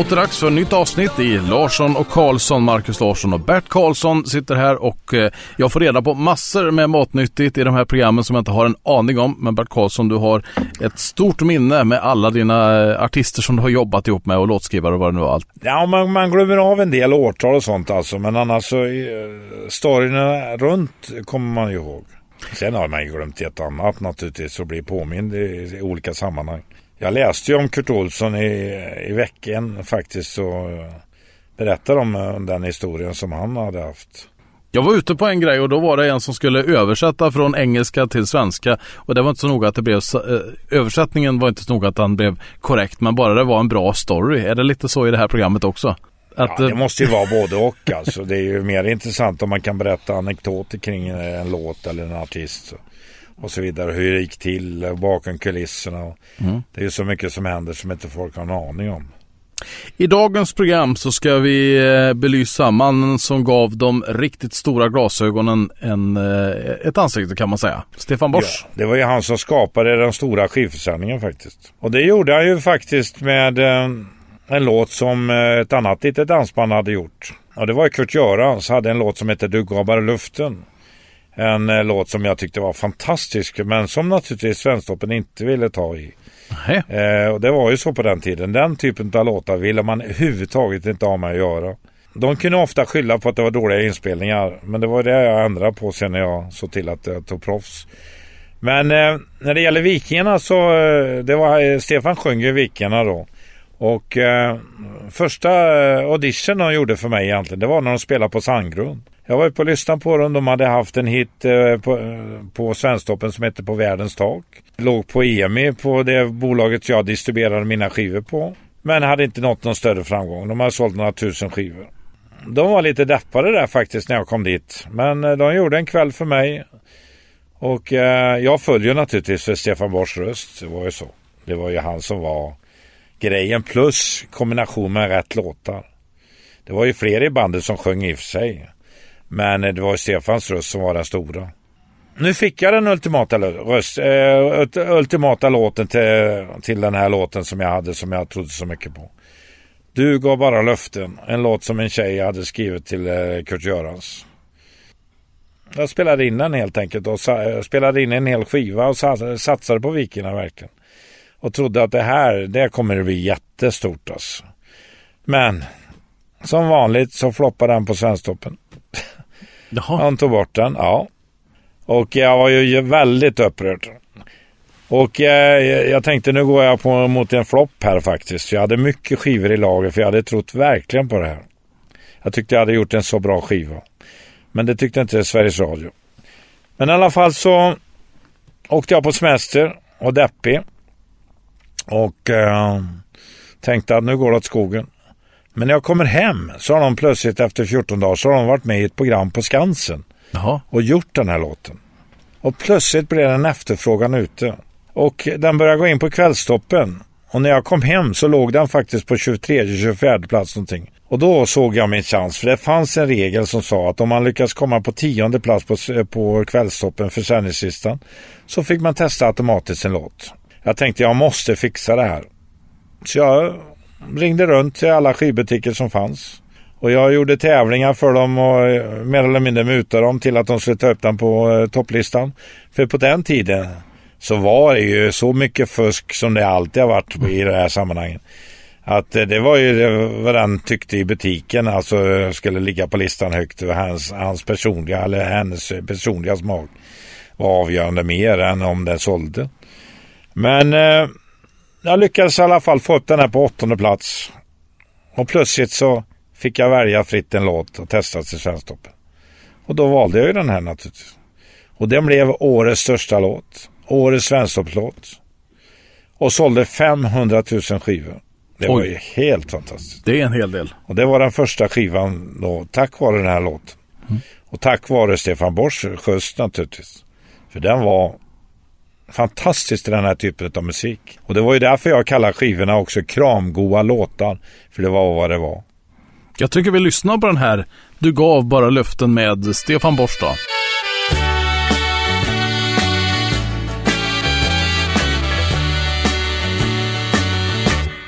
Åter dags för nytt avsnitt i Larsson och Karlsson. Marcus Larsson och Bert Karlsson sitter här och eh, jag får reda på massor med matnyttigt i de här programmen som jag inte har en aning om. Men Bert Karlsson, du har ett stort minne med alla dina eh, artister som du har jobbat ihop med och låtskrivare och vad det nu var. Allt. Ja, man, man glömmer av en del årtal och sånt alltså. Men annars så, eh, storyna runt kommer man ju ihåg. Sen har man ju glömt ett annat naturligtvis och blir påmind i, i olika sammanhang. Jag läste ju om Kurt Olsson i, i veckan faktiskt och eh, berättade om eh, den historien som han hade haft. Jag var ute på en grej och då var det en som skulle översätta från engelska till svenska och det var inte så noga att det blev, eh, översättningen var inte så noga att den blev korrekt men bara det var en bra story. Är det lite så i det här programmet också? Att, Ja, det måste ju vara både och alltså. Det är ju mer intressant om man kan berätta anekdoter kring en låt eller en artist. Och så vidare. Hur det gick till bakom kulisserna. Det är ju så mycket som händer som inte folk har en aning om. I dagens program så ska vi eh, belysa mannen som gav de riktigt stora glasögonen en, eh, ett ansikte kan man säga. Stefan Borsch. Ja, det var ju han som skapade den stora skivförsäljningen faktiskt. Och det gjorde han ju faktiskt med eh, en låt som ett annat litet dansband hade gjort. Och det var ju Kurt Görans hade en låt som heter Du gav bara luften. En eh, låt som jag tyckte var fantastisk men som naturligtvis Svensktoppen inte ville ta i. Eh, och det var ju så på den tiden. Den typen av låtar ville man överhuvudtaget inte ha med att göra. De kunde ofta skylla på att det var dåliga inspelningar. Men det var det jag ändrade på sen när jag såg till att jag tog proffs. Men eh, när det gäller Vikingarna så eh, det var eh, Stefan sjöng ju Vikingarna då. Och eh, första eh, audition de gjorde för mig egentligen det var när de spelade på Sandgrund. Jag var uppe och lyssnade på dem. De hade haft en hit eh, på, eh, på Svensktoppen som hette På världens tak. Låg på EMI på det bolaget jag distribuerade mina skivor på. Men hade inte nått någon större framgång. De hade sålt några tusen skivor. De var lite deppade där faktiskt när jag kom dit. Men eh, de gjorde en kväll för mig. Och eh, jag följer naturligtvis för Stefan Bors röst. Det var ju så. Det var ju han som var grejen plus kombination med rätt låtar. Det var ju fler i bandet som sjöng i och för sig. Men det var ju Stefans röst som var den stora. Nu fick jag den ultimata, röst, eh, ultimata låten till, till den här låten som jag hade som jag trodde så mycket på. Du gav bara löften. En låt som en tjej hade skrivit till eh, Kurt Görans. Jag spelade in den helt enkelt och sa, eh, spelade in en hel skiva och sa, satsade på Vikingarna verkligen. Och trodde att det här, det kommer att bli jättestort alltså. Men som vanligt så floppade den på Svensktoppen. Jaha. Han tog bort den, ja. Och jag var ju väldigt upprörd. Och eh, jag tänkte nu går jag på, mot en flopp här faktiskt. Jag hade mycket skivor i lager för jag hade trott verkligen på det här. Jag tyckte jag hade gjort en så bra skiva. Men det tyckte inte Sveriges Radio. Men i alla fall så åkte jag på semester och deppig. Och eh, tänkte att nu går det åt skogen. Men när jag kommer hem så har de plötsligt efter 14 dagar så har de varit med i ett program på Skansen Jaha. och gjort den här låten. Och plötsligt blev en efterfrågan ute. Och den började gå in på kvällstoppen. Och när jag kom hem så låg den faktiskt på 23-24 plats någonting. Och då såg jag min chans. För det fanns en regel som sa att om man lyckas komma på tionde plats på, på kvällstoppen försäljningslistan så fick man testa automatiskt sin låt. Jag tänkte jag måste fixa det här. Så jag ringde runt till alla skivbutiker som fanns. Och jag gjorde tävlingar för dem och eh, mer eller mindre mutade dem till att de skulle ta upp den på eh, topplistan. För på den tiden så var det ju så mycket fusk som det alltid har varit i det här sammanhanget. Att eh, det var ju vad den tyckte i butiken, alltså skulle ligga på listan högt. Och hans, hans personliga eller hennes personliga smak var avgörande mer än om den sålde. Men eh, jag lyckades i alla fall få upp den här på åttonde plats. Och plötsligt så fick jag välja fritt en låt och testa till Svensktoppen. Och då valde jag ju den här naturligtvis. Och den blev årets största låt. Årets Svensktoppslåt. Och sålde 500 000 skivor. Det var Oj. ju helt fantastiskt. Det är en hel del. Och det var den första skivan då, tack vare den här låten. Och tack vare Stefan Borsch röst naturligtvis. För den var fantastiskt i den här typen av musik. Och det var ju därför jag kallade skivorna också kramgoa låtar. För det var vad det var. Jag tycker vi lyssnar på den här Du gav bara löften med Stefan Borstad.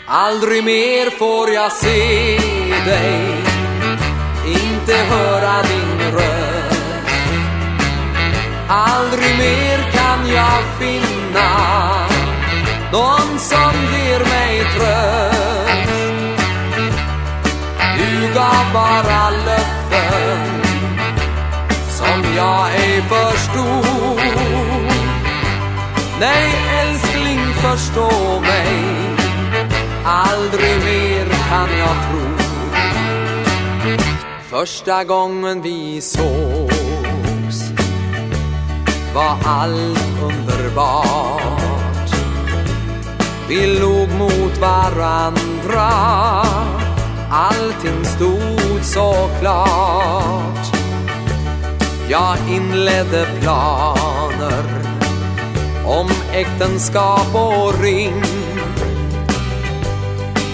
Aldrig mer får jag se dig Inte höra din Aldrig mer kan jag finna Någon som ger mig tröst. Du gav bara löften Som jag ej förstod. Nej älskling förstå mig. Aldrig mer kan jag tro. Första gången vi sågs var allt underbart. Vi låg mot varandra Allting stod så klart. Jag inledde planer om äktenskap och ring.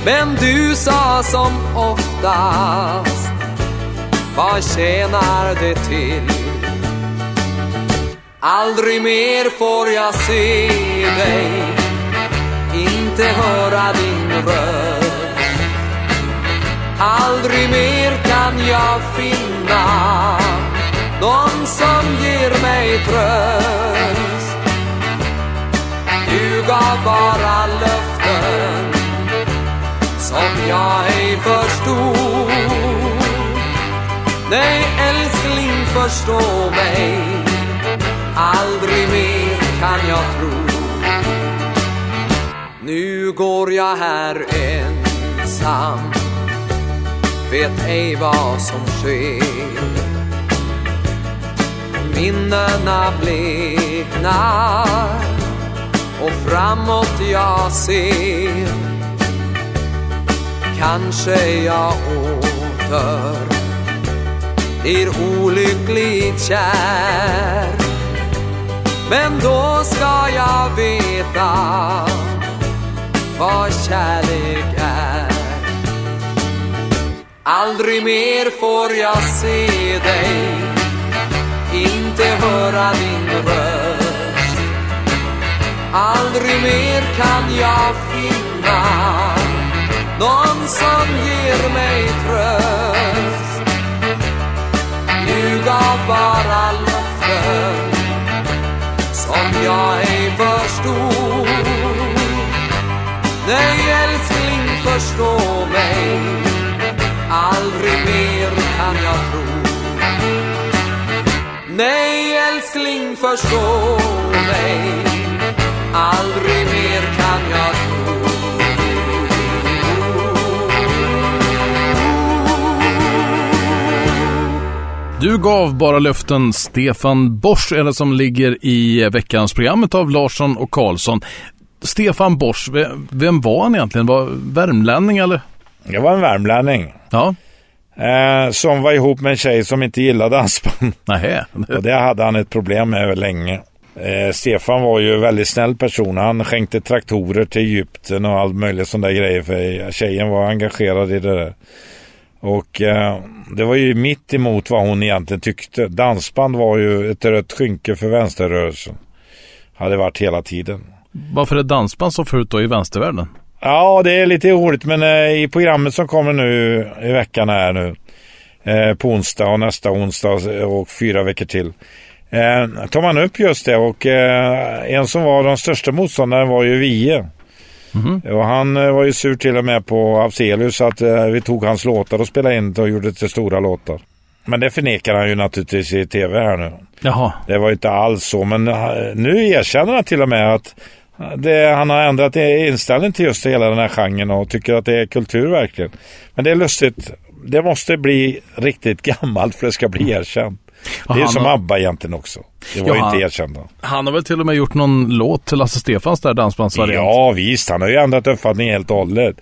Men du sa som oftast Vad tjänar det till? Aldrig mer får jag se dig. Inte höra din röst. Aldrig mer kan jag finna Någon som ger mig tröst. Du gav bara löften Som jag ej förstod. Nej älskling förstå mig. Aldrig mer kan jag tro. Nu går jag här ensam. Vet ej vad som sker. Minnena bleknar Och framåt jag ser. Kanske jag åter blir olyckligt kär. Men då ska jag veta vad kärlek är. Aldrig mer får jag se dig Inte höra din röst. Aldrig mer kan jag finna Någon som ger mig tröst. Du gav bara löften jag ej förstod Nej älskling förstå mig. Aldrig mer kan jag tro. Nej älskling förstå mig. Aldrig mer kan jag tro. Du gav bara löften. Stefan är det som ligger i veckans programmet av Larsson och Karlsson. Stefan Borsch, ve- vem var han egentligen? Var värmlänning eller? Jag var en värmlänning. Ja, Eh, som var ihop med en tjej som inte gillade dansband. nähä. Och det hade han ett problem med länge. Eh, Stefan var ju en väldigt snäll person. Han skänkte traktorer till Egypten och allt möjligt sådana grejer. För tjejen var engagerad i det där. Och eh, det var ju mitt emot vad hon egentligen tyckte. Dansband var ju ett rött skynke för vänsterrörelsen. Hade varit hela tiden. Varför är dansband så förut då i vänstervärlden? Ja, det är lite roligt men eh, i programmet som kommer nu i veckan här nu eh, på onsdag och nästa onsdag och fyra veckor till eh, tar man upp just det och eh, en som var de största motståndaren var ju Vie. Och han eh, var ju sur till och med på Afzelius att eh, vi tog hans låtar och spelade in och gjorde det till stora låtar. Men det förnekar han ju naturligtvis i tv här nu. Jaha, Det var inte alls så, men eh, nu erkänner han till och med att det, han har ändrat inställning till just hela den här genren och tycker att det är kultur verkligen. Men det är lustigt. Det måste bli riktigt gammalt för det ska bli erkänt. Det är som har- ABBA egentligen också. Det var Ja, ju inte erkända. han har väl till och med gjort någon låt till Lasse Stefans där dansbandsvariant? Ja visst, han har ju ändrat uppfattning helt och hållet.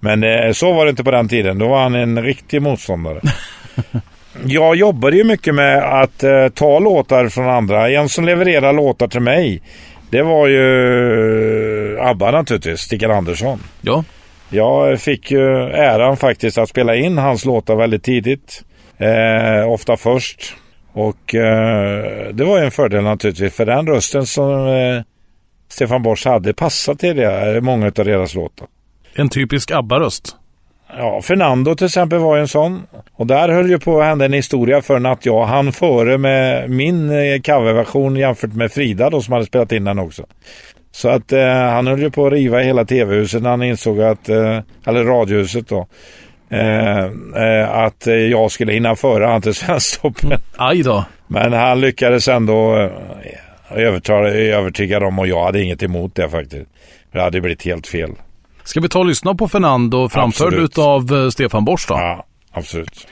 Men eh, så var det inte på den tiden. Då var han en riktig motståndare. Jag jobbade ju mycket med att eh, ta låtar från andra. En som levererade låtar till mig, det var ju eh, ABBA naturligtvis, Stickan Andersson. Ja, Jag fick ju äran faktiskt att spela in hans låtar väldigt tidigt. Eh, ofta först. Och eh, det var ju en fördel naturligtvis. För den rösten som eh, Stefan Borsch hade passade till det, eh, många av deras låtar. En typisk ABBA-röst. Ja, Fernando till exempel var en sån. Och där höll ju på att hända en historia för att jag hann före med min eh, coverversion jämfört med Frida då som hade spelat in den också. Så att eh, han höll ju på att riva hela tv-huset när han insåg att, eh, eller radiohuset då, att jag skulle hinna före han till Svensktoppen. Mm. Aj då. Men han lyckades ändå eh, övertala, övertyga dem och jag hade inget emot det faktiskt. Det hade blivit helt fel. Ska vi ta och lyssna på Fernando framförd av eh, Stefan Borst då? Ja, absolut.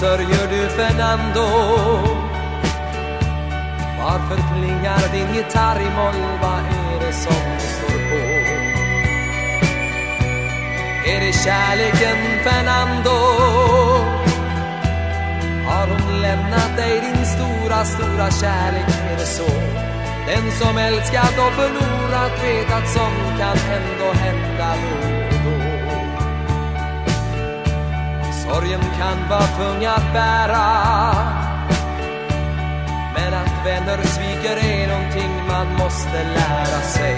Sörjer du Fernando? Varför klingar din gitarr i moll? Vad är det som står på? Är det kärleken Fernando? Har hon lämnat dig din stora, stora kärlek? Är det så? Den som älskat och förlorat vet att sånt kan ändå hända då Sorgen kan vara tung att bära. Men att vänner sviker är någonting man måste lära sig.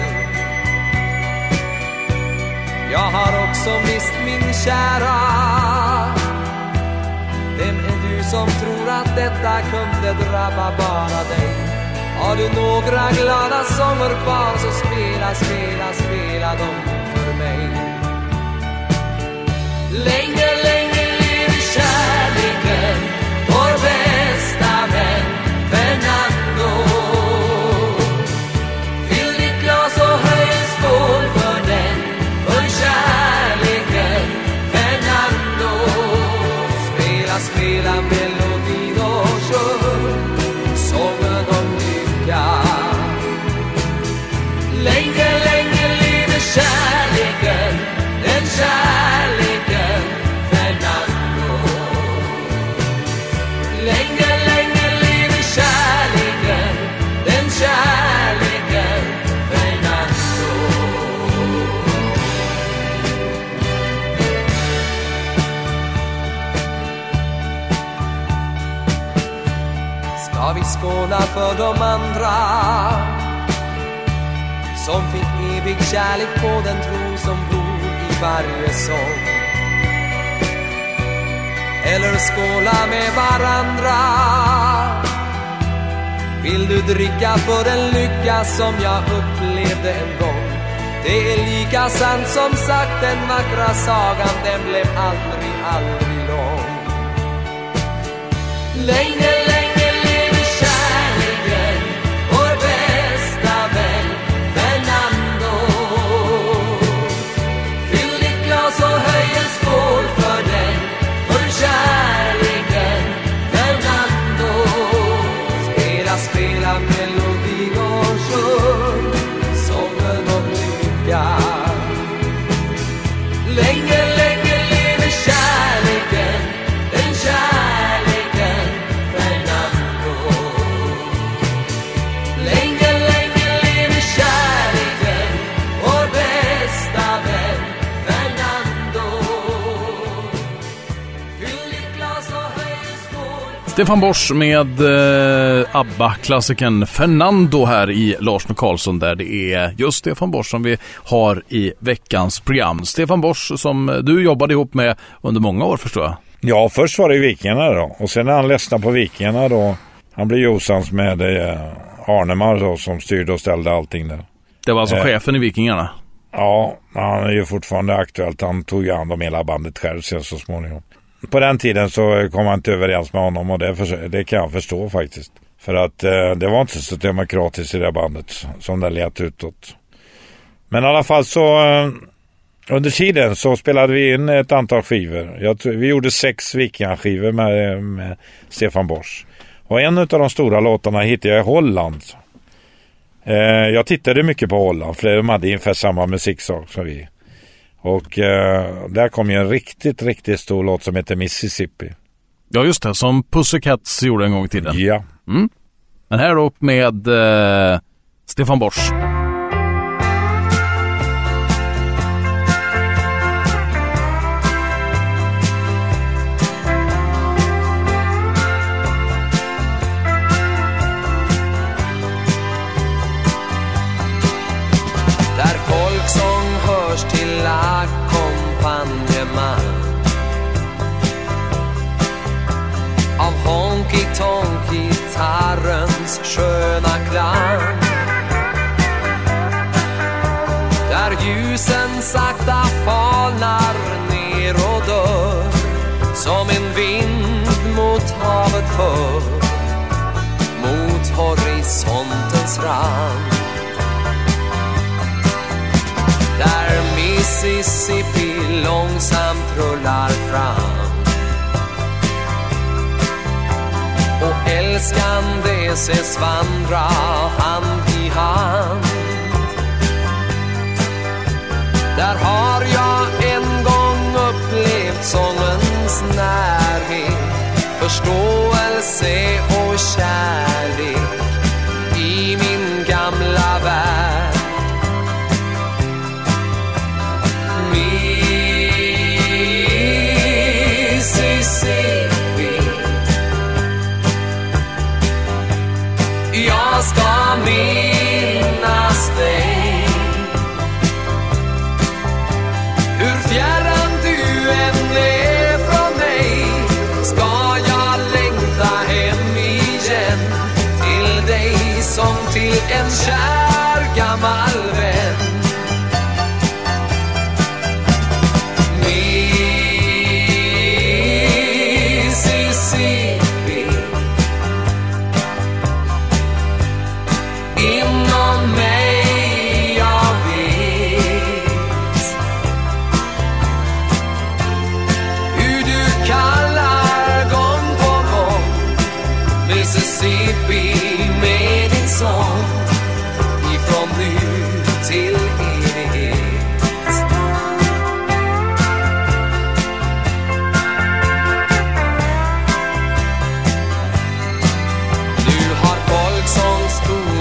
Jag har också mist min kära. Vem är du som tror att detta kunde drabba bara dig? Har du några glada sånger kvar så spela, spela, spela dem för mig. Länge, länge du för den lycka som jag upplevde en gång. Det är lika sant som sagt den vackra sagan den blev aldrig, aldrig lång. Längre Stefan Borsch med eh, ABBA-klassikern Fernando här i Lars med Karlsson där det är just Stefan Borsch som vi har i veckans program. Stefan Borsch som du jobbade ihop med under många år förstår jag. Ja, först var det Vikingarna då. Och sen när han ledsnade på Vikingarna då. Han blev ju osams med eh, Arnemar då som styrde och ställde allting där. Det var alltså Eh. chefen i Vikingarna. Ja, han är ju fortfarande aktuellt. Han tog ju hand om hela bandet själv sen så småningom. På den tiden så kom han inte överens med honom och det, för, det kan jag förstå faktiskt. För att eh, det var inte så demokratiskt i det bandet som det lät utåt. Men i alla fall så eh, under tiden så spelade vi in ett antal skivor. Jag, vi gjorde sex vikingaskivor med, med Stefan Borsch. Och en av de stora låtarna hittade jag i Holland. Eh, jag tittade mycket på Holland för de hade ungefär samma musiksak som vi. Och eh, där kom ju en riktigt, riktigt stor låt som heter Mississippi. Ja just det, som Pussycats gjorde en gång i tiden. Ja. Men här då med eh, Stefan Borsch. Till ackompanjemang. Av Honky Tonk gitarrens sköna klang. Där ljusen sakta falnar ner och dör Som en Mississippi långsamt rullar fram. Och älskande ses vandra hand i hand. Där har jag en gång upplevt sångens närhet förståelse och kärlek.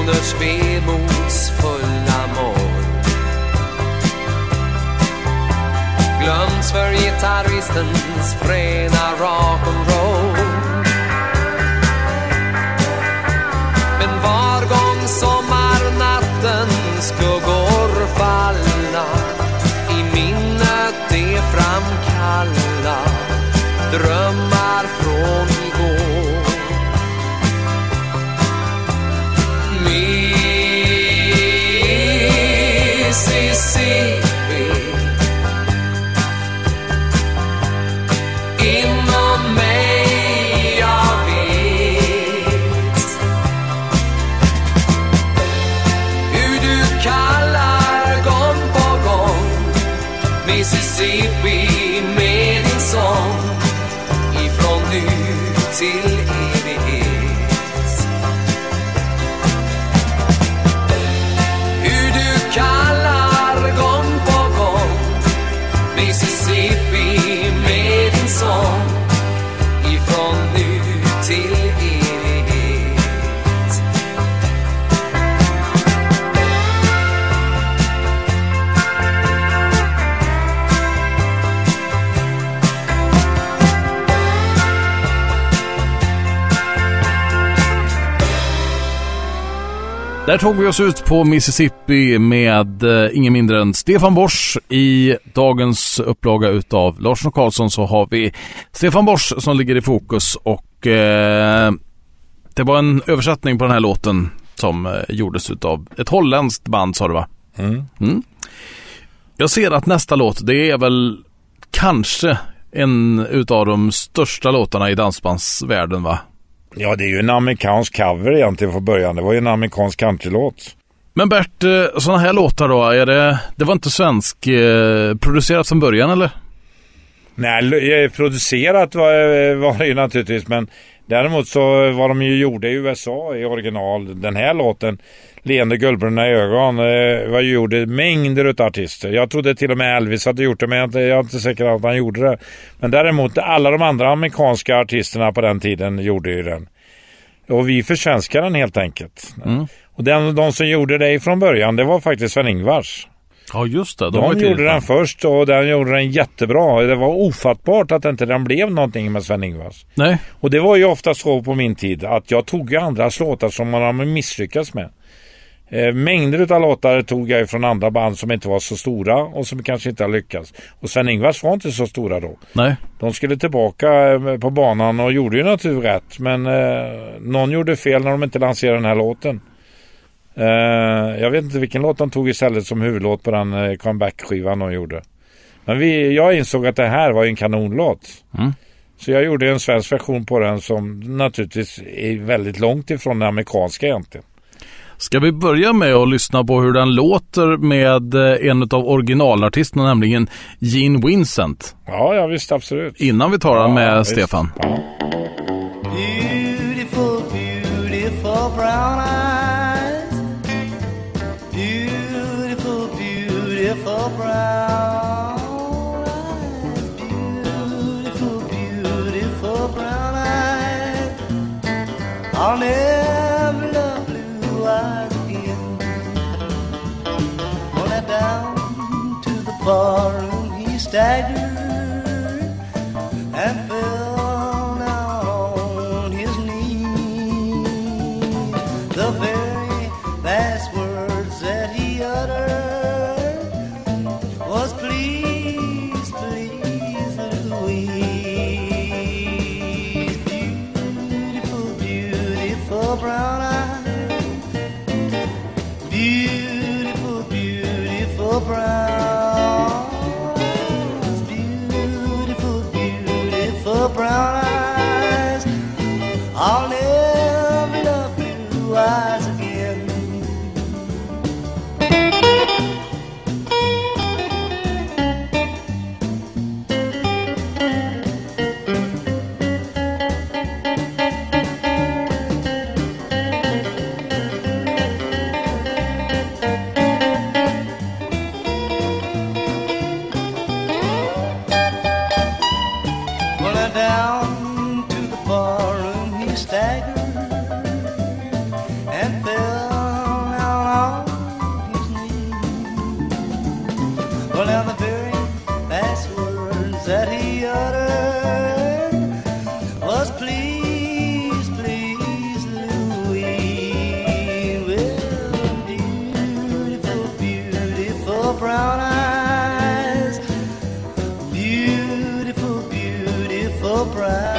Folksångstoners vemodsfulla moll Glöms för gitarristens fräna rock'n'roll. Där tog vi oss ut på Mississippi med eh, ingen mindre än Stefan Borsch. I dagens upplaga utav Larsson och Karlsson så har vi Stefan Borsch som ligger i fokus och eh, det var en översättning på den här låten som eh, gjordes utav ett holländskt band sa du va? Mm. Mm. Jag ser att nästa låt, det är väl kanske en utav de största låtarna i dansbandsvärlden va? Ja, det är ju en amerikansk cover egentligen från början. Det var ju en amerikansk countrylåt. Men Bert, eh, sådana här låtar då, är det, det var inte svensk eh, producerat från början eller? Nej, eh, producerat var, var det ju naturligtvis, men däremot så var de ju gjorda i USA i original. Den här låten, Leende guldbruna ögon, eh, var ju gjord i mängder av artister. Jag trodde till och med Elvis hade gjort det, men jag är inte, jag är inte säker på att han gjorde det. Men däremot alla de andra amerikanska artisterna på den tiden gjorde ju den. Och vi försvenskade den helt enkelt. Mm. Och den, de som gjorde det från början, det var faktiskt Sven-Ingvars. Ja just det. De, De, ju gjorde den först och den gjorde den jättebra. Det var ofattbart att inte den blev någonting med Sven-Ingvars. Nej, Och det var ju ofta så på min tid att jag tog ju andra låtar som man har misslyckats med. Eh, mängder av låtar tog jag från andra band som inte var så stora och som kanske inte har lyckats. Och Sven-Ingvars var inte så stora då. nej. De skulle tillbaka eh, på banan och gjorde ju natur rätt. Men eh, någon gjorde fel när de inte lanserade den här låten. Eh, jag vet inte vilken låt de tog istället som huvudlåt på den eh, comeback-skivan de gjorde. Men vi, jag insåg att det här var en kanonlåt. Mm. Så jag gjorde en svensk version på den som naturligtvis är väldigt långt ifrån den amerikanska egentligen. Ska vi börja med att lyssna på hur den låter med eh, en av originalartisterna, nämligen Gene Vincent. Ja, ja visst absolut. Innan vi tar den Ja, med visst. Stefan. Ja. Beautiful, beautiful brown eyes. Beautiful brown brown eyes. Beautiful, beautiful brown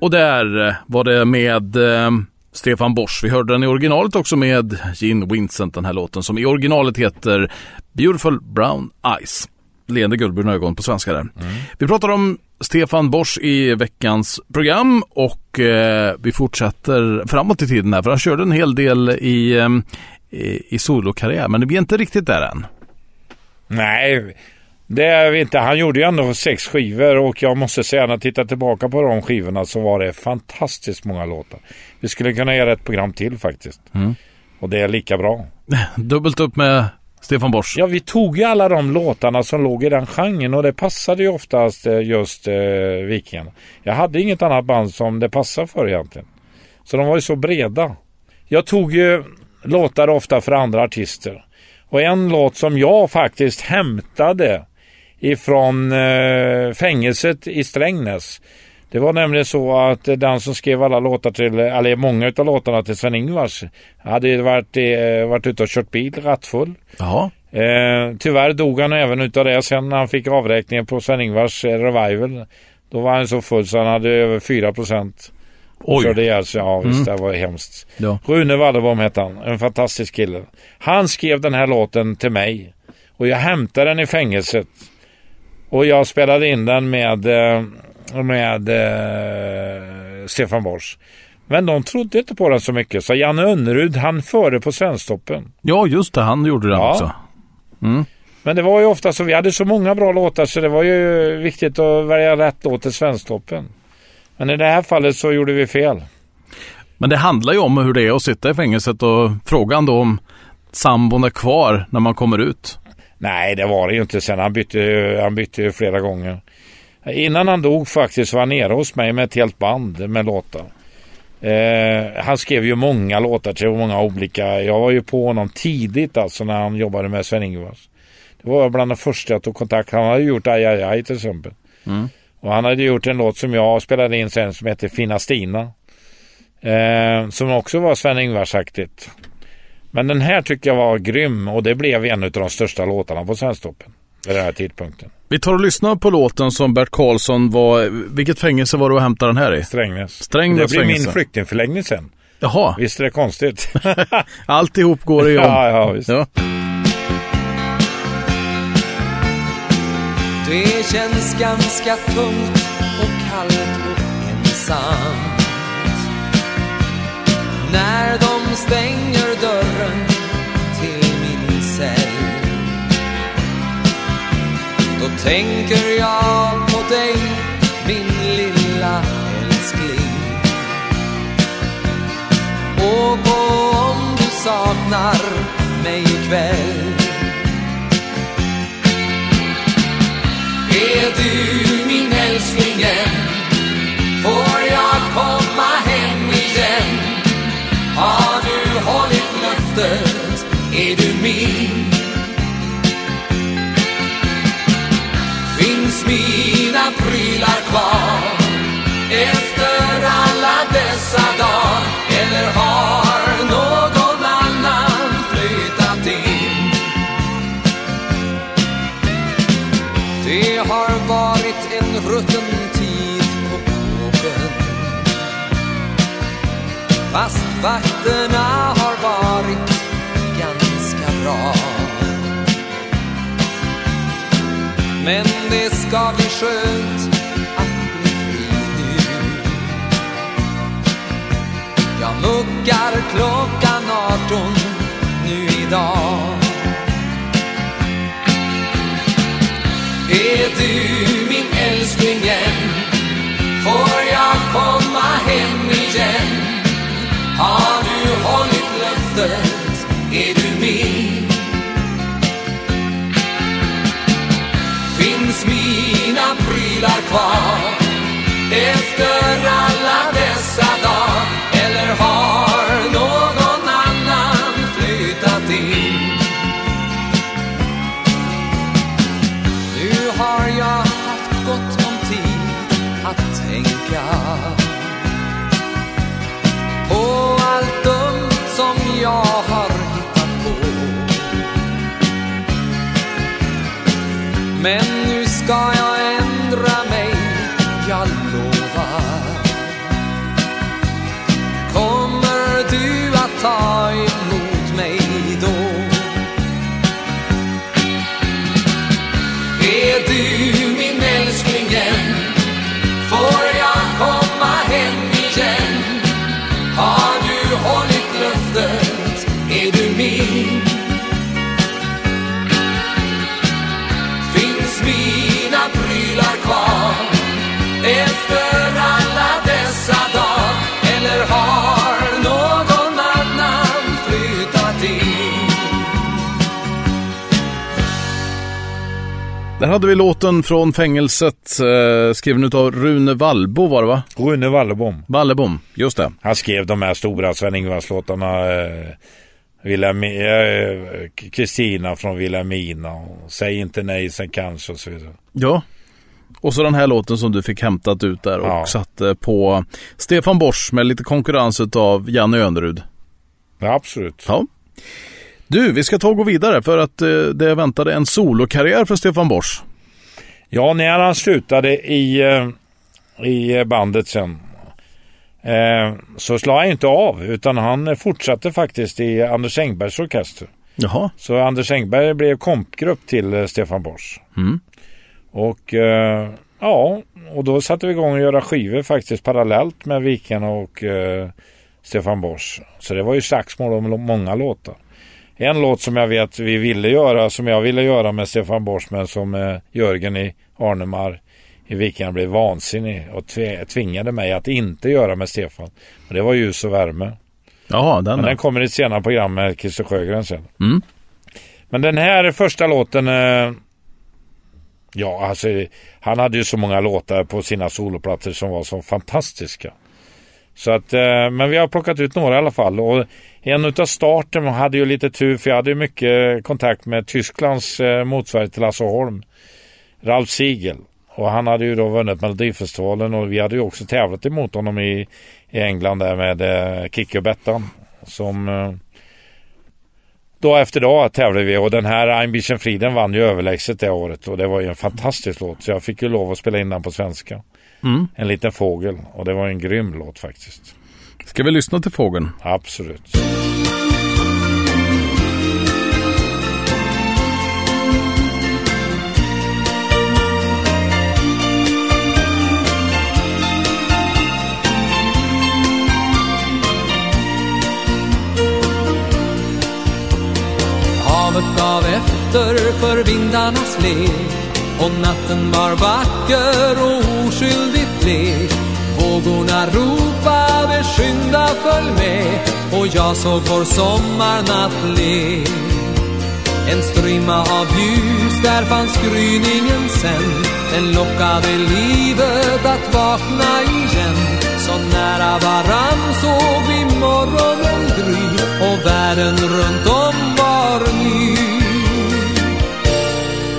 Och där eh, var det med eh, Stefan Bosch. Vi hörde den i originalet också med Gene Vincent, den här låten som i originalet heter Beautiful Brown Eyes. Leende guldbruna ögon på svenska där. Vi pratar om Stefan Bosch i veckans program och eh, vi fortsätter framåt i tiden här för han körde en hel del i, eh, i, i solokarriär men vi är inte riktigt där än. Nej, det är vi inte. Han gjorde ju ändå sex skivor och jag måste säga när jag tittar tillbaka på de skivorna så var det fantastiskt många låtar. Vi skulle kunna göra ett program till faktiskt. Mm. Och det är lika bra. Dubbelt upp med Stefan Borsch. Ja, vi tog ju alla de låtarna som låg i den genren och det passade ju oftast eh, just eh, Vikingarna. Jag hade inget annat band som det passade för egentligen. Så de var ju så breda. Jag tog ju låtar ofta för andra artister. Och en låt som jag faktiskt hämtade ifrån eh, fängelset i Strängnäs. Det var nämligen så att eh, den som skrev alla låtar till, eller många av låtarna till Sven-Ingvars hade varit, eh, varit ute och kört bil rattfull. Jaha. Eh, tyvärr dog han även utav det sen när han fick avräkningen på Sven-Ingvars Revival. Då var han så full så han hade över 4 procent. Oj. Körde ihjäl sig. Ja visst, Mm. det var hemskt. Ja. Rune Wallerbom hette han. En fantastisk kille. Han skrev den här låten till mig. Och jag hämtade den i fängelset. Och jag spelade in den med, eh, med eh, Stefan Borsch. Men de trodde inte på den så mycket. Så Janne Önnerud, han före på Svensktoppen. ja, just det. Han gjorde den Ja. också. Men det var ju ofta så. Vi hade så många bra låtar så det var ju viktigt att välja rätt låt till Svensktoppen. Men i det här fallet så gjorde vi fel. Men det handlar ju om hur det är att sitta i fängelset och frågan då om sambon är kvar när man kommer ut. Nej, det var det ju inte sen. Han bytte, ju- han bytte ju flera gånger. Innan han dog faktiskt var han nere hos mig med ett helt band med låtar. Eh, han skrev ju många låtar till många olika. Jag var ju på honom tidigt alltså när han jobbade med Sven-Ingvars. Det var bland de första jag tog kontakt. Han hade gjort Aj, aj, aj till exempel. Mm. Och han hade gjort en låt som jag spelade in sen som heter Fina Stina. Eh, som också var Sven-Ingvars-aktigt. Men den här tycker jag var grym och det blev en av de största låtarna på Svensktoppen. Vid den här tidpunkten. Vi tar och lyssnar på låten som Bert Karlsson var... Vilket fängelse var det att hämta den här i? Strängnäs. Strängnäs det blir min flyktingförläggning sen. Jaha, Visst är det konstigt? alltihop går igång. ja, ja, visst. Ja. Det känns ganska tungt och kallt och ensamt när de stänger dörren till min cell Då tänker jag på dig, min lilla älskling Och på om du saknar mig ikväll Är du min älskling än? Får jag komma hem? Har du hållit löftet? Är du min? Finns mina prylar kvar? Efter alla dessa dagar? Eller har vakterna har varit ganska bra Men det ska bli skönt att bli fri nu Jag muckar klockan 18 nu idag Är du min älskling än? Får jag komma hem igen? Har du hållit löftet? Är du min? Finns mina prylar kvar? Efter alla dessa dagar? Men nu ska jag ändra mig, jag lovar. Kommer du att ta hade vi låten från fängelset eh, skriven av Rune Wallbo var det va? Rune Wallebom. Wallebom, just det. Han skrev de här stora Sven-Ingvars-låtarna. Eh, eh, Kristina från Vilhelmina. och Säg inte nej sen kanske och så vidare. Ja. Och så den här låten som du fick hämtat ut där och Ja. satte på Stefan Borsch med lite konkurrens av Janne Önerud. Ja, absolut. Ja. Du, vi ska ta och gå vidare för att eh, det väntade en solokarriär för Stefan Borsch. Ja, när han slutade i, eh, i bandet sen eh, så slog han inte av utan han fortsatte faktiskt i Anders Engbergs orkester. Jaha. Så Anders Engberg blev kompgrupp till Stefan Borsch. Mm. Och ja, och då satte vi igång att göra skivor faktiskt parallellt med Viken och Stefan Borsch. Så det var ju slagsmål om många låtar. En låt som jag vet vi ville göra, som jag ville göra med Stefan Borsch men som eh, Jörgen i Arnemar i Viken blev vansinnig och tve- tvingade mig att inte göra med Stefan. Och det var ljus och värme. Jaha, den, Men den kommer i ett senare program med Christer Sjögren sen. Mm. Men den här första låten... Eh, ja, alltså han hade ju så många låtar på sina soloplattor som var så fantastiska. Så att, eh, men vi har plockat ut några i alla fall. Och en utav starten hade ju lite tur för jag hade ju mycket kontakt med Tysklands eh, motsvarighet till Lasse Holm. Ralf Siegel. Och han hade ju då vunnit Melodifestivalen och vi hade ju också tävlat emot honom i, i England där med eh, Kikki och Bettan. Som eh, Dag efter dag tävlade vi och den här Ein bisschen Frieden vann ju överlägset det året och det var ju en fantastisk låt så jag fick ju lov att spela in den på svenska. Mm. En liten fågel och det var en grym låt faktiskt. Ska vi lyssna till fågeln? Absolut. Havet gav efter för vindarnas lek och natten var vacker och oskyldigt blek. Vågorna ropade skynda följ med och jag såg vår sommarnatt le. En strimma av ljus, där fanns gryningen sen. Den lockade livet att vakna igen. Så nära varann såg vi morgonen gry och världen runt om var ny.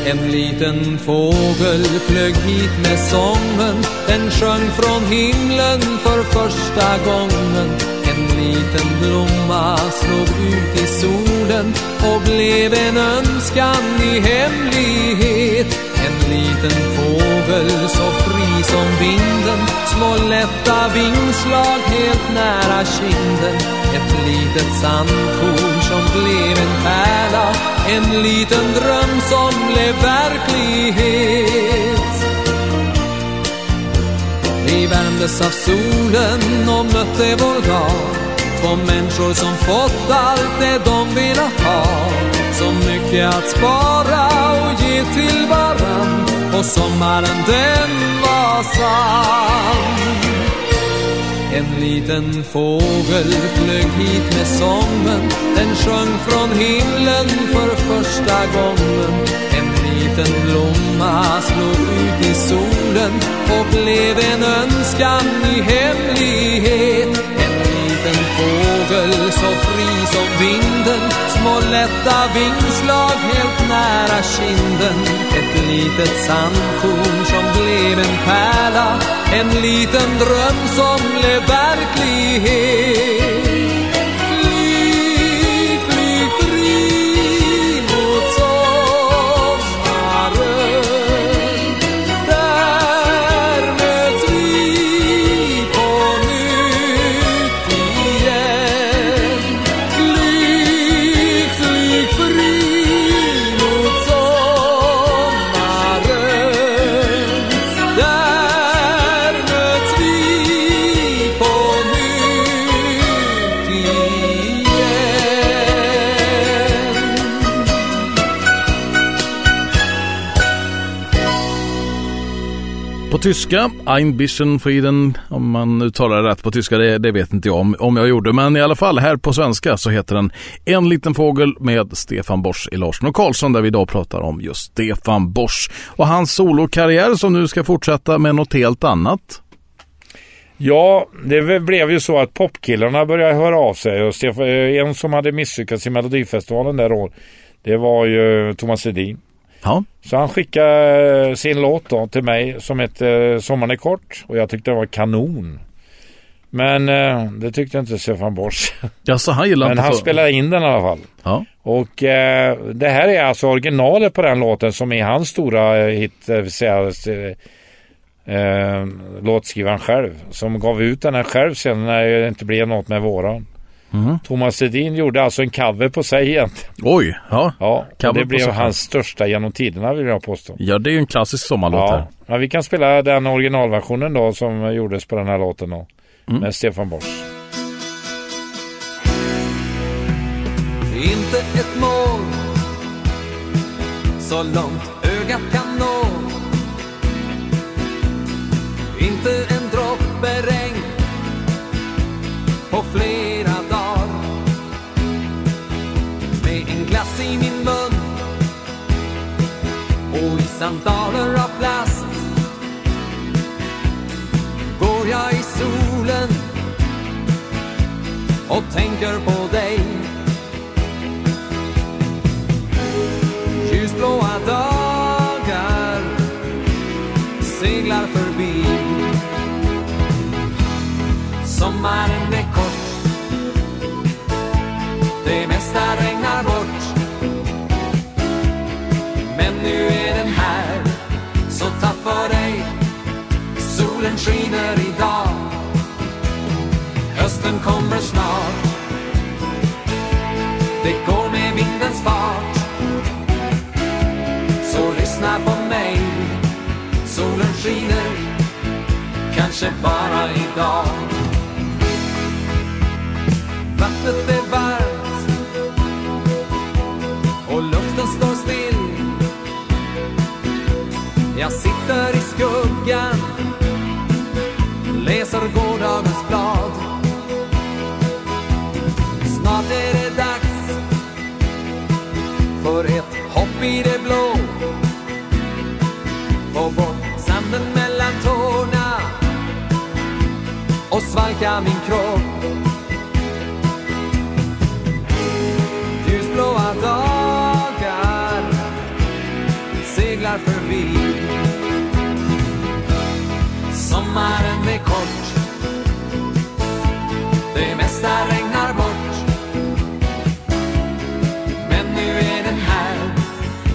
En liten fågel flög hit med sången. Den sjöng från himlen för första gången. En liten blomma slog ut i solen och blev en önskan i hemlighet. En liten fågel så fri som vinden Små lätta vingslag helt nära kinden. Ett litet sandkorn som blev en pärla. En liten dröm som blev verklighet. Vi värmdes av solen och mötte vår dag. Två människor som fått allt det de velat ha. Så mycket att spara och ge till varann. Och sommaren den var sann en liten fågel flög hit med sången. Den sjöng från himlen för första gången. En liten blomma slog ut i solen och blev en önskan i hemlighet fågel så fri som vinden. Små lätta vingslag helt nära kinden. Ett litet sandkorn som blev en pärla. En liten dröm som blev verklighet. Tyska. Ein bisschen Frieden, om man uttalar det rätt på tyska, det, det vet inte jag om, om jag gjorde. Men i alla fall, här på svenska så heter den En liten fågel med Stefan Borsch i Larsson och Karlsson där vi idag pratar om just Stefan Borsch och hans solokarriär som nu ska fortsätta med något helt annat. Ja, det blev ju så att popkillarna började höra av sig. Och Stefan, eh, en som hade misslyckats i Melodifestivalen där år, det var ju Thomas Edin. Ja. Så han skickade sin låt då till mig som heter Sommaren är kort och jag tyckte det var kanon. Men eh, det tyckte inte Stefan Borsch. Ja, så han gillar Men han så. spelade in den i alla fall. Ja. Och eh, det här är alltså originalet på den låten som är hans stora eh, hit, eh, säga, eh, eh, låtskrivaren själv. Som gav ut den här själv sen när det inte blev något med våran. Mhm. Thomas Ledin gjorde alltså en cover på sig egentligen. Oj, ja. Ja, Cover det blev hans största genom tiderna vill jag påstå. Ja, det är ju en klassisk sommarlåt Ja. här. ja, vi kan spela den originalversionen då som gjordes på den här låten då. Mm. Med Stefan Borsch. Inte ett mål Så långt ögat kan nå Inte en droppe regn På flera sandaler av plast. Går jag i solen och tänker på dig. Ljusblåa dagar seglar förbi. Sommaren Solen skiner idag. Hösten kommer snart. Det går med vindens fart. Så lyssna på mig. Solen skiner. Kanske bara idag. Vattnet är varmt. Och luften står still. Jag sitter i skuggan för gårdagens blad. Snart är det dags för ett hopp i det blå. Få bort sanden mellan tårna och svalka min kropp. Ljusblåa dagar seglar förbi. Sommaren är kort sista regnar bort. Men nu är den här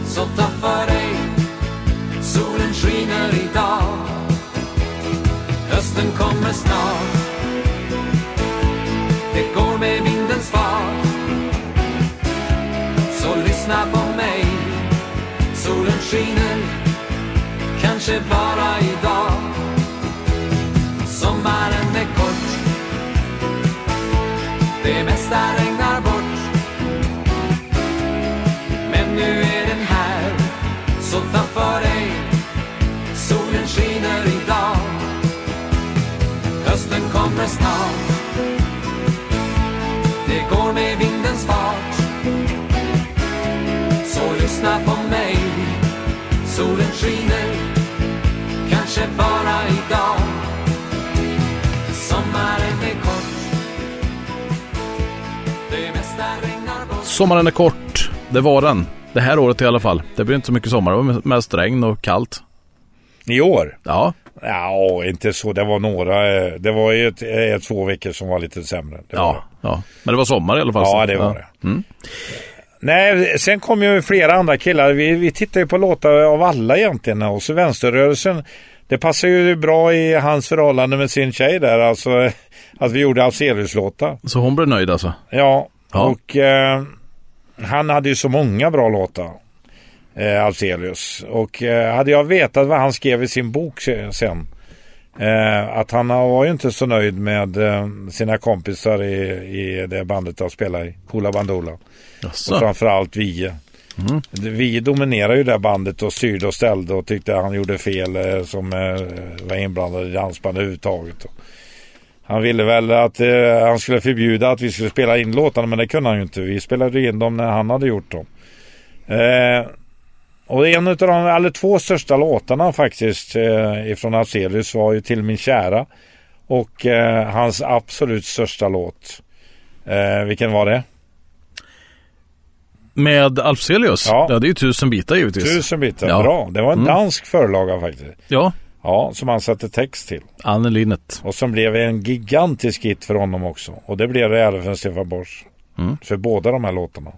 Så ta för dig. Solen skiner idag. Hösten kommer snart. Det går med vindens fart. Så lyssna på mig. Solen skiner Kanske bara idag. Sommaren är kort. Mesta regnar bort. Men nu är den här Så ta för dig. Solen skiner idag. Hösten kommer snart. Det går med vindens fart. Så lyssna på mig. Solen skiner Sommaren är kort. Det var den. Det här året i alla fall. Det blir inte så mycket sommar. Det var mest regn och kallt. I år? Ja, Ja, inte så. Det var några. eh, Det var ju ett, eh, två veckor som var lite sämre. Det ja, ja. Men det var sommar i alla fall. Ja, det var det. Mm. Nej, sen kom ju flera andra killar. Vi, vi tittar ju på låtar av alla egentligen. Och så vänsterrörelsen. Det passar ju bra i hans förhållande med sin tjej där. Alltså att vi gjorde Alcelius-låtar. Så hon blev nöjd alltså? Ja, Ja. och eh, han hade ju så många bra låtar. Eh, Alcelius. Och eh, hade jag vetat vad han skrev i sin bok se- sen. Eh, att han var ju inte så nöjd med eh, sina kompisar i, i det bandet att spela i. Hoola Bandoola. Och Jaså? framförallt Vie. Vi dominerade ju det bandet och styrde och ställde och tyckte han gjorde fel eh, som eh, var inblandad i dansband överhuvudtaget. Och Han ville väl att eh, han skulle förbjuda att vi skulle spela in låtarna men det kunde han ju inte. Vi spelade in dem när han hade gjort dem. Eh, och en av de, eller två största låtarna faktiskt eh, ifrån Afzelius var ju Till min kära. Och eh, hans absolut största låt. Eh, vilken var det? Med Alfzelius? Ja. ja, det är ju tusen bitar givetvis. Tusen bitar. Ja. Bra. Det var en Mm. dansk förlaga faktiskt. Ja, Ja, som han satte text till. Anne Linnet. Och som blev en gigantisk hit för honom också. Och det blev det även för Stefan Borsch. Mm. För båda de här låtarna.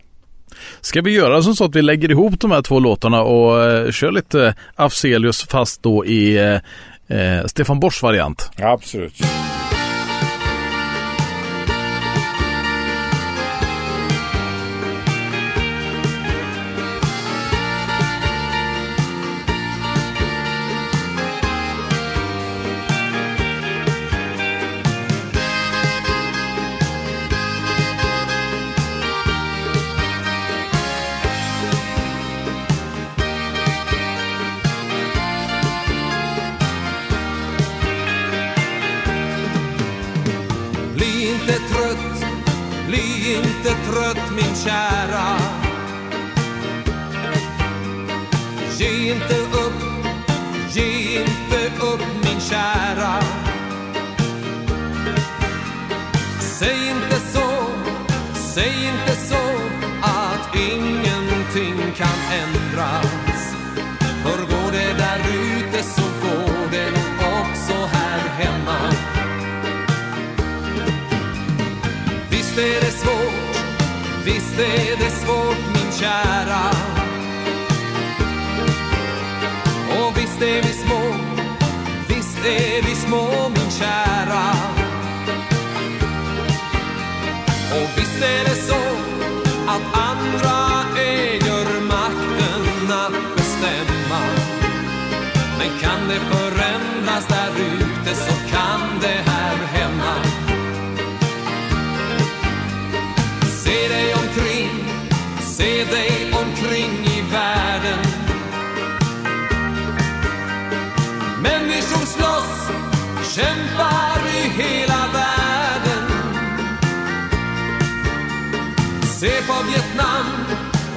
Ska vi göra som så att vi lägger ihop de här två låtarna och eh, kör lite Afzelius fast då i eh, eh, Stefan Borsch variant? Ja, absolut.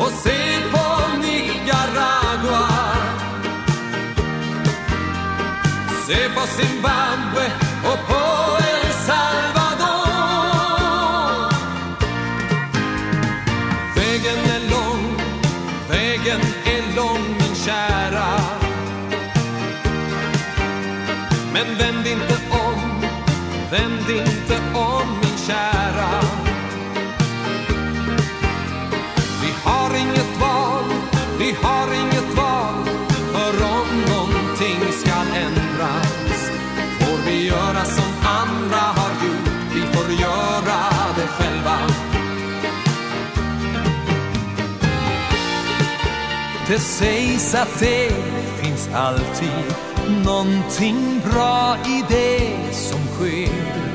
Och se på Nicaragua. Se på Zimbabwe och på El Salvador. Vägen är lång, vägen är lång min kära. Men vänd inte om, vänd inte om Det sägs att det finns alltid någonting bra i det som sker.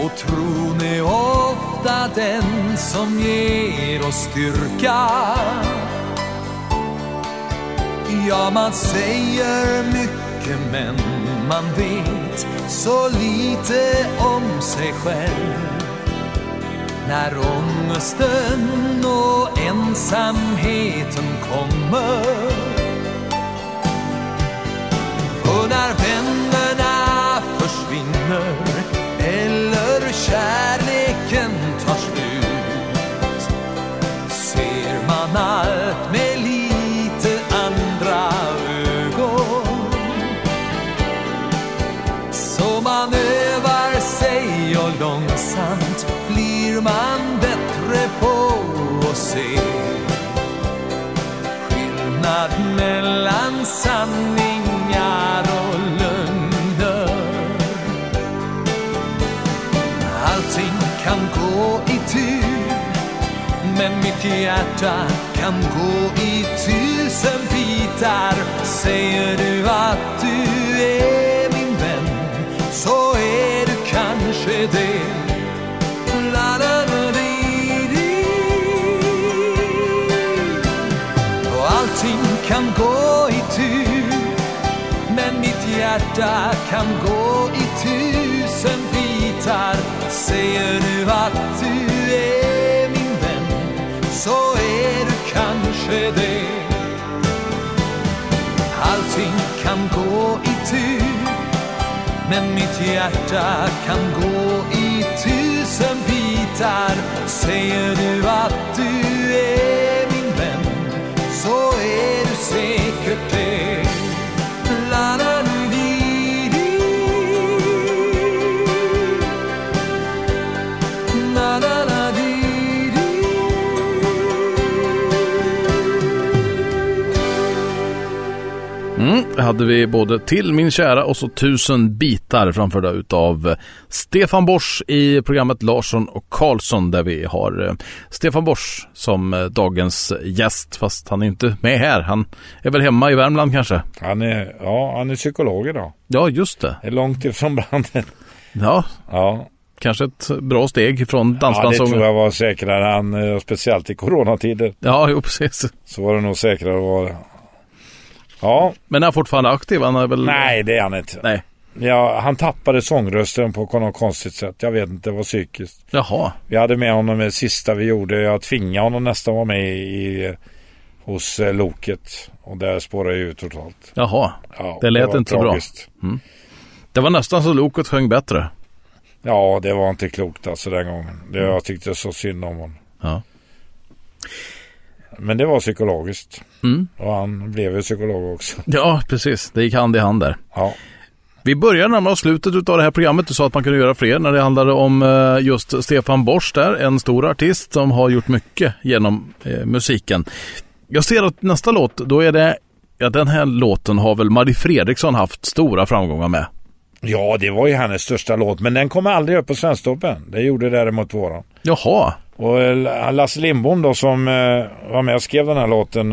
Och tron är ofta den som ger oss styrka. Ja, man säger mycket men man vet så lite om sig själv när ångesten och ensamheten kommer. Och när vännerna försvinner eller kärleken tar slut se skillnad mellan sanningar och lögner. Allting kan gå i tur Men mitt hjärta kan gå i tusen bitar. Säger du att du är min vän Så är du kanske det. Kan gå i tur. Men mitt hjärta kan gå i tusen bitar. Säger du att du är min vän Så är du kanske det. Allting kan gå i tur. Men mitt hjärta kan gå i tusen bitar. Säger du att du är min vän Så är du hade vi både Till min kära och så Tusen bitar framförda utav Stefan Bors i programmet Larsson och Karlsson där vi har eh, Stefan Bors som eh, dagens gäst fast han är inte med här. Han är väl hemma i Värmland kanske? Han är, ja, han är psykolog idag. Ja, just det. Är långt ifrån branden. Ja, Ja, kanske ett bra steg från ja det tror jag var säkrare. Han, eh, speciellt i coronatider Ja, jo, precis. så var det nog säkrare att vara. Ja, Men är han fortfarande aktiv? Han är väl... nej det är han inte. Nej. Ja, han tappade sångrösten på något konstigt sätt. Jag vet inte, det var psykiskt. Jaha. Vi hade med honom det sista vi gjorde. Jag tvingade honom nästan vara med i, hos eh, Loket. Och där spårade jag ut totalt. Jaha. Ja, Det lät var inte så bra. tragiskt. Det var nästan så Loket sjöng bättre. Ja, det var inte klokt alltså den gången. Det, jag tyckte så synd om honom. Ja. Men det var psykologiskt. Mm. Och han blev ju psykolog också. Ja, precis. Det gick hand i hand där. Ja, Vi börjar närma oss slutet av det här programmet. Du sa att man kunde göra fler när det handlade om eh, just Stefan Borsch där, en stor artist som har gjort mycket genom eh, musiken. Jag ser att nästa låt, då är det, ja den här låten har väl Marie Fredriksson haft stora framgångar med. ja det var ju hennes största låt. Men den kom aldrig upp på Svensktoppen. Det gjorde däremot våran. Jaha, Och eh, Lasse Lindbom då som eh, var med och skrev den här låten.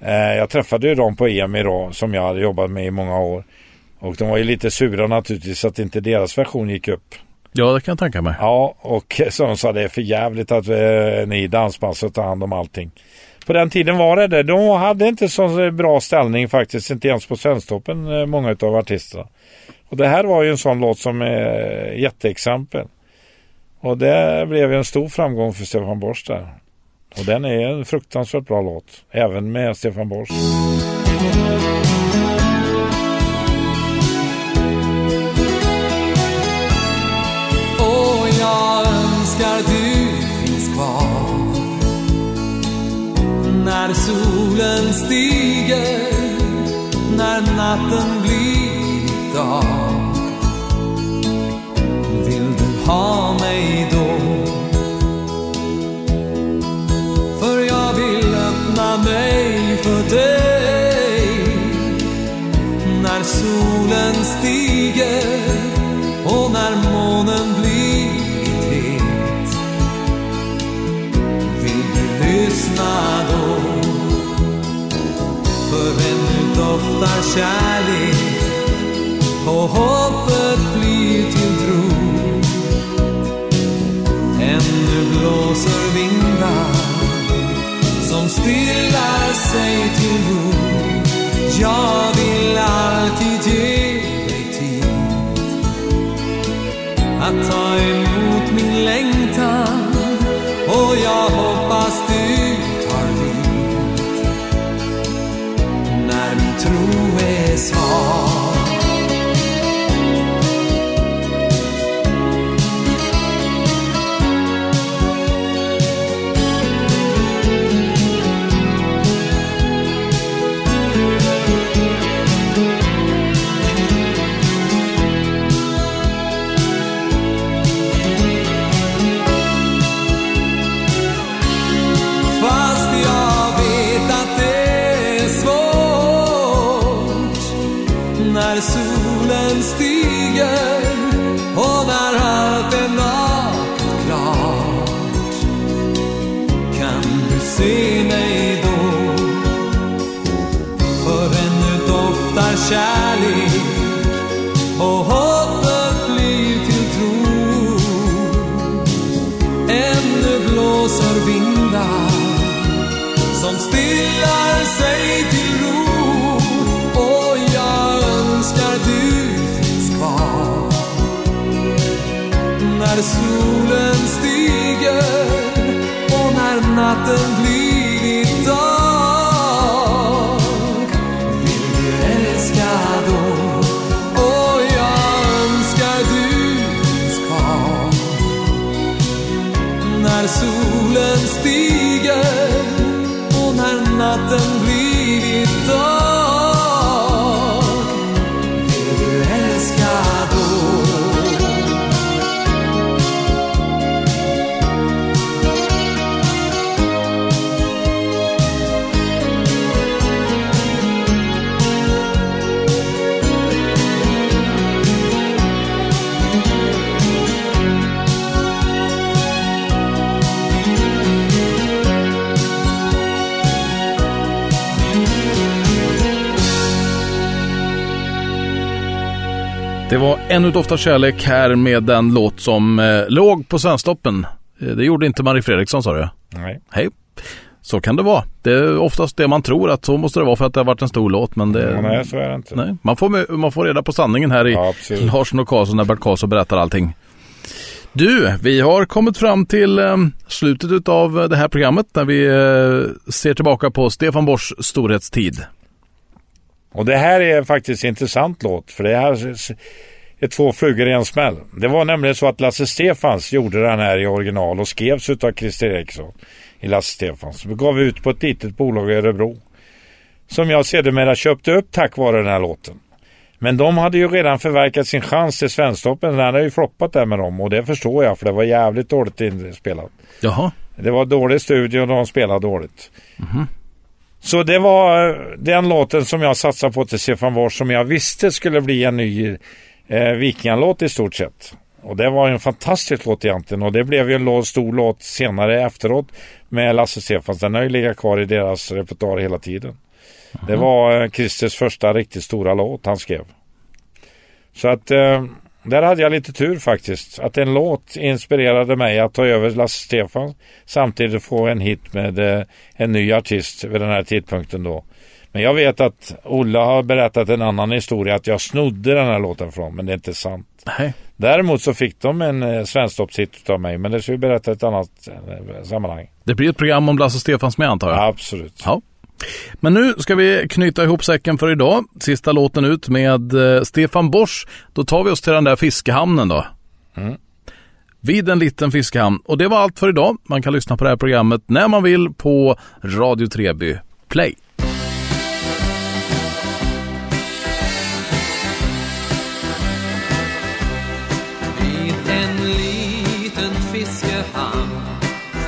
Eh, jag träffade ju dem på EMI då som jag hade jobbat med i många år. Och de var ju lite sura naturligtvis att inte deras version gick upp. ja det kan jag tänka mig. Ja, och så de sa det är för jävligt att ni dansband ska ta hand om allting. På den tiden var det det. De hade inte så bra ställning faktiskt, inte ens på Svensktoppen, många av artisterna. Och det här var ju en sån låt som är jätteexempel. Och det blev ju en stor framgång för Stefan Borsch där. Och den är en fruktansvärt bra låt, även med Stefan Borsch. Och jag önskar du finns kvar När solen stiger När natten blir dag Vill du ha mig dig. När solen stiger och när månen blivit het Vill du lyssna då? För ännu doftar kärlek? Och hoppet blir till tro. Ännu blåser vindar som stillar sig till ro Jag vill alltid ge dig tid att ta emot min längtan och jag stillar sig till ro. Och jag önskar du finns kvar. När solen stiger och när natten blir ännu doftar kärlek här med den låt som eh, låg på Svensktoppen. Eh, det gjorde inte Marie Fredriksson sa du? Nej. Hej. Så kan det vara. Det är oftast det man tror att så måste det vara för att det har varit en stor låt. Men det, nej, så är det inte. nej. Man, får, man får reda på sanningen här i Ja, absolut. Larsson och Karlsson när Bert Karlsson berättar allting. Du, vi har kommit fram till eh, slutet av det här programmet när vi eh, ser tillbaka på Stefan Bors storhetstid. Och det här är faktiskt en intressant låt. För det här är två flugor i en smäll. Det var nämligen så att Lasse Stefans gjorde den här i original och skrevs utav Christer Eriksson i Lasse Stefans. Vi gav ut på ett litet bolag i Örebro. Som jag sedermera köpte upp tack vare den här låten. Men de hade ju redan förverkat sin chans till Svensktoppen. Den hade ju floppat där med dem och det förstår jag för det var jävligt dåligt inspelat. Jaha. Det var dålig studio och de spelade dåligt. Så det var eh, den låten som jag satsade på till Stefan Wårs som jag visste skulle bli en ny eh, Vikingalåt i stort sett. Och det var en fantastisk låt egentligen och det blev ju en stor låt senare efteråt med Lasse Stefans. Den har ju legat kvar i deras repertoar hela tiden. Det var eh, Christers första riktigt stora låt han skrev. Så att eh, där hade jag lite tur faktiskt. Att en låt inspirerade mig att ta över Lasse Stefan samtidigt få en hit med eh, en ny artist vid den här tidpunkten då. Men jag vet att Olla har berättat en annan historia att jag snodde den här låten från men det är inte sant. Nej. Däremot så fick de en eh, svensktoppshit av mig men det ska vi berätta i ett annat eh, sammanhang. Det blir ett program om Lasse Stefans med antar jag. Absolut. Ja. Men nu ska vi knyta ihop säcken för idag. Sista låten ut med eh, Stefan Bors. Då tar vi oss till den där fiskehamnen då. Mm. Vid en liten fiskehamn. Och det var allt för idag. Man kan lyssna på det här programmet när man vill på Radio Treby Play.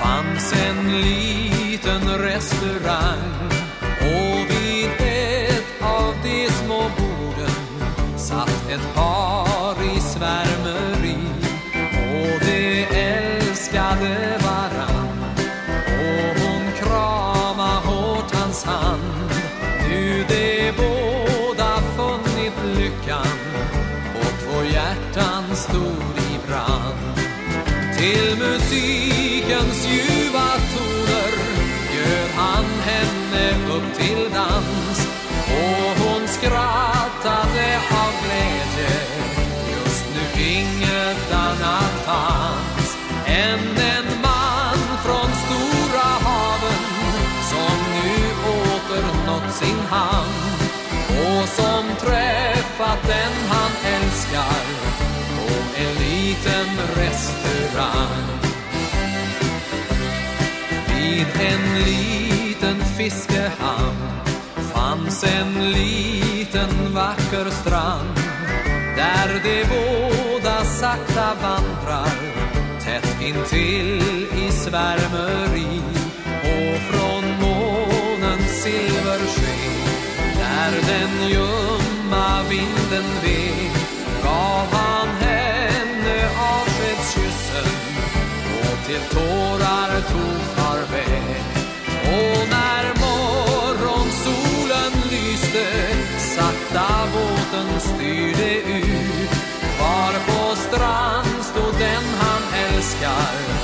Fanns en liten restaurang och vid ett av de små borden satt ett par till musikens ljuva toner bjöd han henne upp till dans. Och hon skrattade av glädje. Just nu inget annat fanns än en man från stora haven som nu åter nått sin hamn. Och som träffat den han älskar liten restaurang. Vid en liten fiskehamn fanns en liten vacker strand där de båda sakta vandrar tätt intill i svärmeri och från månens silversken där den ljumma vinden vek till tårar tog farväl. Och när morgonsolen lyste sakta båten styrde ut var på strand stod den han älskar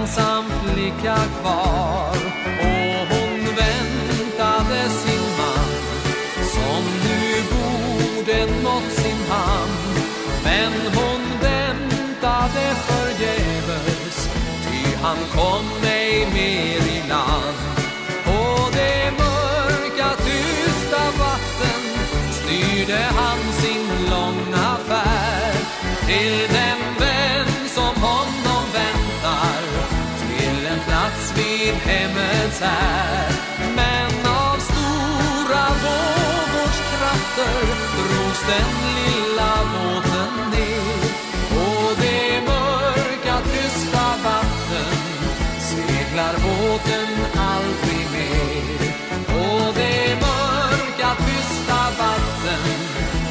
ensam flicka kvar. Och hon väntade sin man som nu borde nått sin hamn men hon väntade förgäves ty han kom ej mer i land. På det mörka tysta vatten styrde han hemmets här men av stora vågors krafter drogs den lilla båten ner. På det mörka tysta vatten seglar båten aldrig mer. På det mörka tysta vatten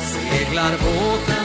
seglar båten